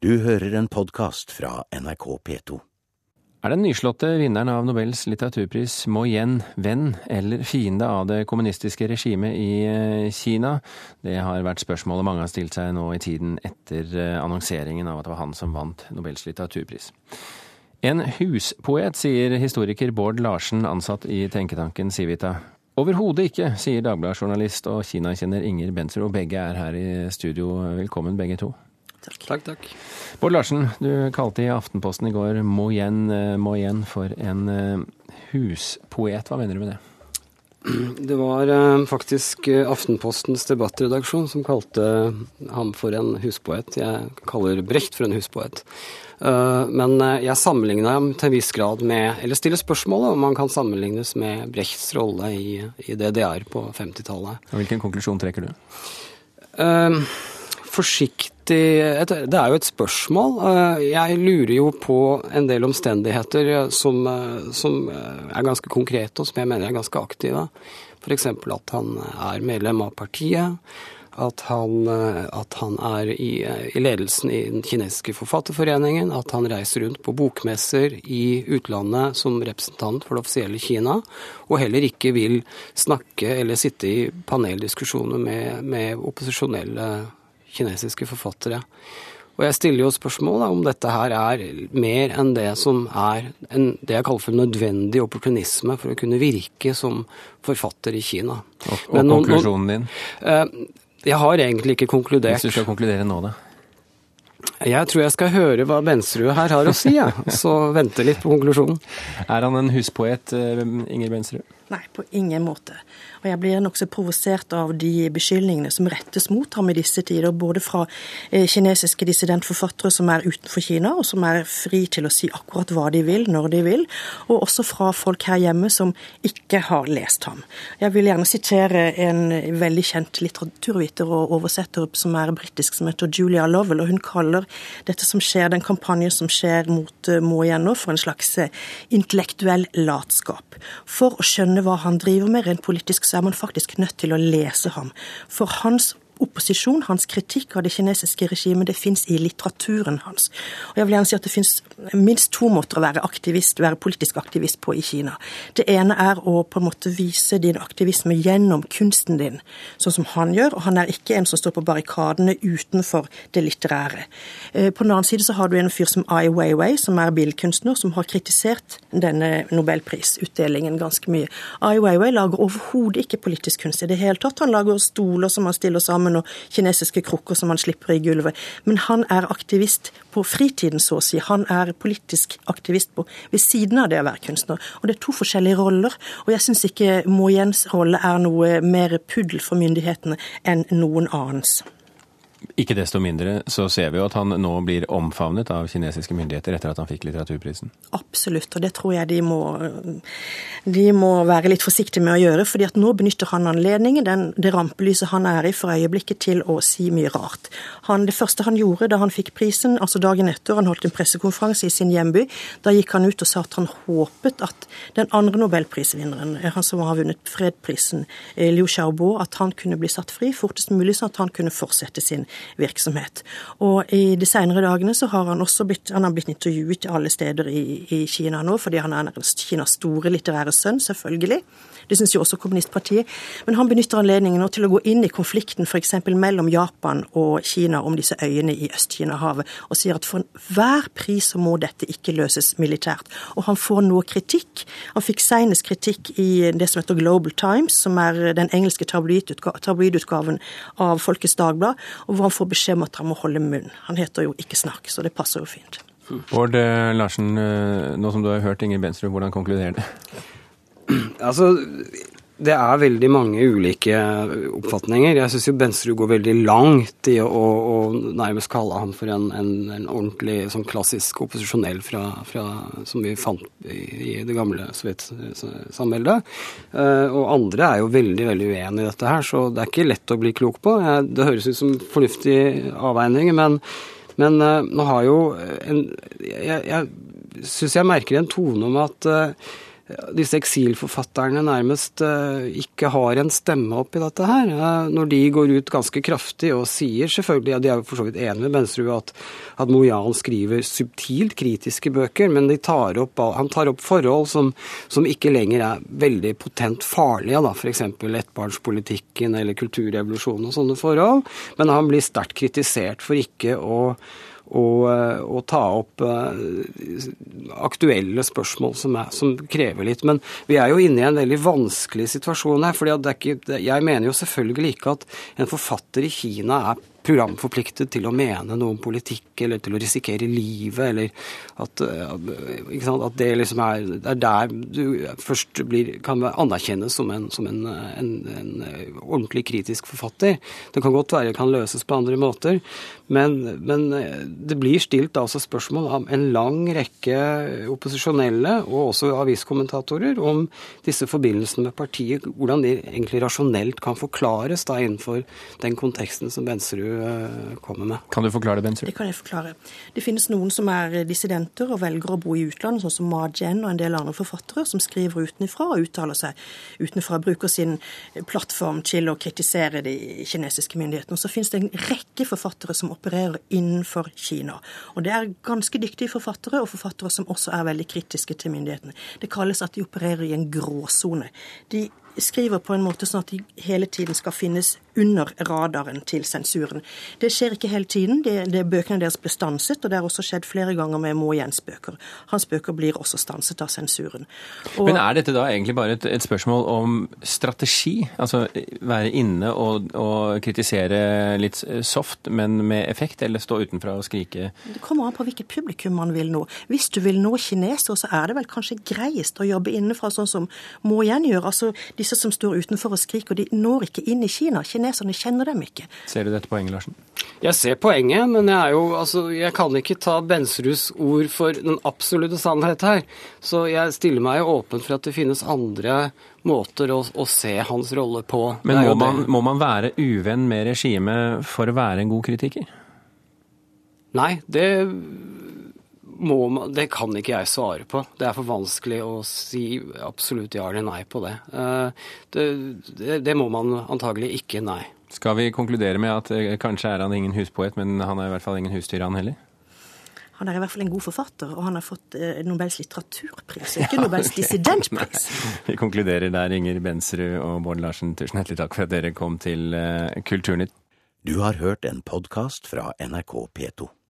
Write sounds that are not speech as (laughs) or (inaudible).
Du hører en podkast fra NRK P2. Er den nyslåtte vinneren av Nobels litteraturpris Mo Yen venn eller fiende av det kommunistiske regimet i eh, Kina? Det har vært spørsmålet mange har stilt seg nå i tiden etter eh, annonseringen av at det var han som vant Nobels litteraturpris. En huspoet, sier historiker Bård Larsen, ansatt i tenketanken Civita. Overhodet ikke, sier Dagbladet-journalist og Kina-kjenner Inger og begge er her i studio. Velkommen begge to. Takk, takk. Bård Larsen, du kalte i Aftenposten i går Mo Yen, eh, Mo Yen for en eh, huspoet. Hva mener du med det? (clears throat) Det var eh, faktisk Aftenpostens debattredaksjon som kalte ham for en huspoet. Jeg kaller Brecht for en huspoet. Men jeg sammenligna ham til en viss grad med Eller stiller spørsmålet om han kan sammenlignes med Brechts rolle i, i DDR på 50-tallet. Hvilken konklusjon trekker du? Eh, forsiktig Det er jo et spørsmål. Eh, Jeg lurer jo på en del omstendigheter som, eh, som eh, er ganske konkrete, og som jeg mener er ganske aktive. F.eks. at han er medlem av partiet. At han, at han er i, i ledelsen i den kinesiske forfatterforeningen. At han reiser rundt på bokmesser i utlandet som representant for det offisielle Kina. Og heller ikke vil snakke eller sitte i paneldiskusjoner med, med opposisjonelle kinesiske forfattere. Og jeg stiller jo spørsmål om dette her er mer enn det som er en, det jeg kaller for nødvendig opportunisme for å kunne virke som forfatter i Kina. Og, og Men konklusjonen din? Eh, Jeg har egentlig ikke konkludert. Hvis du skal konkludere nå, da? Jeg tror jeg skal høre hva Bensrud her har å si, jeg. (laughs) Så vente litt på konklusjonen. Er han en huspoet, eh, Inger Bensrud? Nei, på ingen måte. Og jeg blir nokså provosert av de beskyldningene som rettes mot ham i disse tider, både fra eh, kinesiske dissidentforfattere som er utenfor Kina, og som er fri til å si akkurat hva de vil, når de vil, og også fra folk her hjemme som ikke har lest ham. Jeg vil gjerne sitere en veldig kjent litteraturviter og oversetter som er britisk, som heter Julia Lovell, og hun kaller dette som skjer, den kampanjen som skjer mot eh, Mo igjen nå, for en slags eh, intellektuell latskap. For å skjønne hva han driver med rent politisk, så er man faktisk nødt til å lese ham. For hans opposisjon, hans kritikk av det kinesiske regimet, det fins i litteraturen hans. Og jeg vil gjerne si at det fins minst to måter å være aktivist, være politisk aktivist på i Kina. Det ene er å på en måte vise din aktivisme gjennom kunsten din, sånn som han gjør. Og han er ikke en som står på barrikadene utenfor det litterære. Eh, På den annen side så har du en fyr som Ai Weiwei, som er billedkunstner, som har kritisert denne nobelprisutdelingen ganske mye. Ai Weiwei lager overhodet ikke politisk kunst i det hele tatt. Han lager stoler som han stiller sammen, og kinesiske krukker som han slipper i gulvet. Men han er aktivist på fritiden, så å si. Han er politisk aktivist på ved siden av det å være kunstner. Og det er to forskjellige roller. Og jeg syns ikke Mo Jens rolle er noe mer puddel for myndighetene enn noen annens. Ikke desto mindre så ser vi jo at han nå blir omfavnet av kinesiske myndigheter etter at han fikk litteraturprisen. Absolutt, og det tror jeg de må, de må være litt forsiktige med å gjøre. fordi at nå benytter han anledningen, den, det rampelyset han er i for øyeblikket, til å si mye rart. Han, det første han gjorde da han fikk prisen, altså dagen etter, han holdt en pressekonferanse i sin hjemby, da gikk han ut og sa at han håpet at den andre nobelprisvinneren, han som har vunnet fredprisen, eh, Liu Xiaobo, at han kunne bli satt fri fortest mulig, sånn at han kunne fortsette sin virksomhet. Og i de senere dagene så har han også blitt, han har blitt intervjuet alle steder i, i Kina nå, fordi han er Kinas store litterære sønn, selvfølgelig. Det syns jo også kommunistpartiet. Men han benytter anledningen nå til å gå inn i konflikten f.eks. mellom Japan og Kina om disse øyene i Øst-Kina-havet, og sier at for enhver pris så må dette ikke løses militært. Og han får noe kritikk. Han fikk senest kritikk i det som heter Global Times, som er den engelske tabloidutgaven av Folkets Dagblad, og hvor han får beskjed om at han må holde munn. Han heter jo Ikke snakk, så det passer jo fint. Bård eh, Larsen, eh, nå som du har hørt Inger Bensrud, hvordan konkluderer du? (clears throat) Altså, det er veldig mange ulike oppfatninger. Jeg syns jo Bensrud går veldig langt i å, å nærmest kalle ham for en, en, en ordentlig sånn klassisk opposisjonell fra, fra, som vi fant i, i det gamle sovjetsamveldet. Uh, og andre er jo veldig veldig uenig i dette her, så det er ikke lett å bli klok på. Jeg, det høres ut som fornuftig avveining, men, men uh, nå har jo en Jeg, jeg syns jeg merker en tone om at uh, disse eksilforfatterne nærmest uh, ikke har en stemme oppi dette her. Når de går ut ganske kraftig og sier selvfølgelig, ja, de er for så vidt enig med Bensrud at, at Mojan skriver subtilt kritiske bøker, men tar opp, han tar opp forhold som, som, ikke lenger er veldig potent farlige, da, f.eks. ettbarnspolitikken eller kulturrevolusjonen og sånne forhold. Men han blir sterkt kritisert for ikke å og, eh, ta opp uh, aktuelle spørsmål som, er, som, krever litt. Men vi er jo inne i en veldig vanskelig situasjon her. for Jeg mener jo selvfølgelig ikke at en forfatter i Kina er programforpliktet til å mene noe om politikk eller til å risikere livet, eller at, eh, sant, at det liksom er, er, der du først blir, kan anerkjennes som, en, som en, en, en, ordentlig kritisk forfatter. Det kan godt være det kan løses på andre måter, men, men det blir stilt altså spørsmål av en lang rekke opposisjonelle og også aviskommentatorer om disse forbindelsene med partiet, hvordan de egentlig rasjonelt kan forklares da innenfor den konteksten som Bensrud Eh, kommer med. Kan du forklare det, Bensur? Det kan jeg forklare. Det finnes noen som er dissidenter og velger å bo i utlandet, sånn som Ma Jen og en del andre forfattere, som skriver utenfra og uttaler seg utenfra. Bruker sin plattform til å kritisere de kinesiske myndighetene. Og så finnes det en rekke forfattere som opererer innenfor Kina. Og det er ganske dyktige forfattere, og forfattere som også er veldig kritiske til myndighetene. Det kalles at de opererer i en gråsone. De skriver på en måte sånn at de hele tiden skal finnes under radaren til sensuren. Det skjer ikke hele tiden. Det, det Bøkene deres blir stanset, og det har også skjedd flere ganger med Mo Jens bøker. Hans bøker blir også stanset av sensuren. Og, Men er dette da egentlig bare et, et, spørsmål om strategi? Altså være inne og, og, kritisere litt soft, men med effekt, eller stå utenfra og skrike? Det kommer an på hvilket publikum man vil nå. Hvis du vil nå kinesere, så er det vel kanskje greiest å jobbe innenfra, sånn som Mo Yen gjør. Altså, disse som står utenfor og skriker, de når ikke inn i Kina. Kineserne kjenner dem ikke. Ser du dette poenget, Larsen? Jeg ser poenget, men jeg, jo, altså, jeg kan ikke ta Bensruds ord for den absolutte sannhet her. Så jeg stiller meg åpen for at det finnes andre måter å, å se hans rolle på. Men må man, må man være uvenn med regimet for å være en god kritiker? Nei, det må, det kan ikke jeg svare på. Det er for vanskelig å si absolutt ja eller nei på det. Eh, det, det, det må man antagelig ikke, nei. Skal vi konkludere med at eh, kanskje er han ingen huspoet, men han er i hvert fall ingen husdyr, han heller? Han er i hvert fall en god forfatter, og han har fått eh, Nobels litteraturpris, ikke Nobels (laughs) dissidentpris. (laughs) vi konkluderer der, Inger Bensrud og Bård Larsen. Tusen hjertelig takk for at dere kom til Kulturnytt. Du har hørt en podkast fra NRK P2.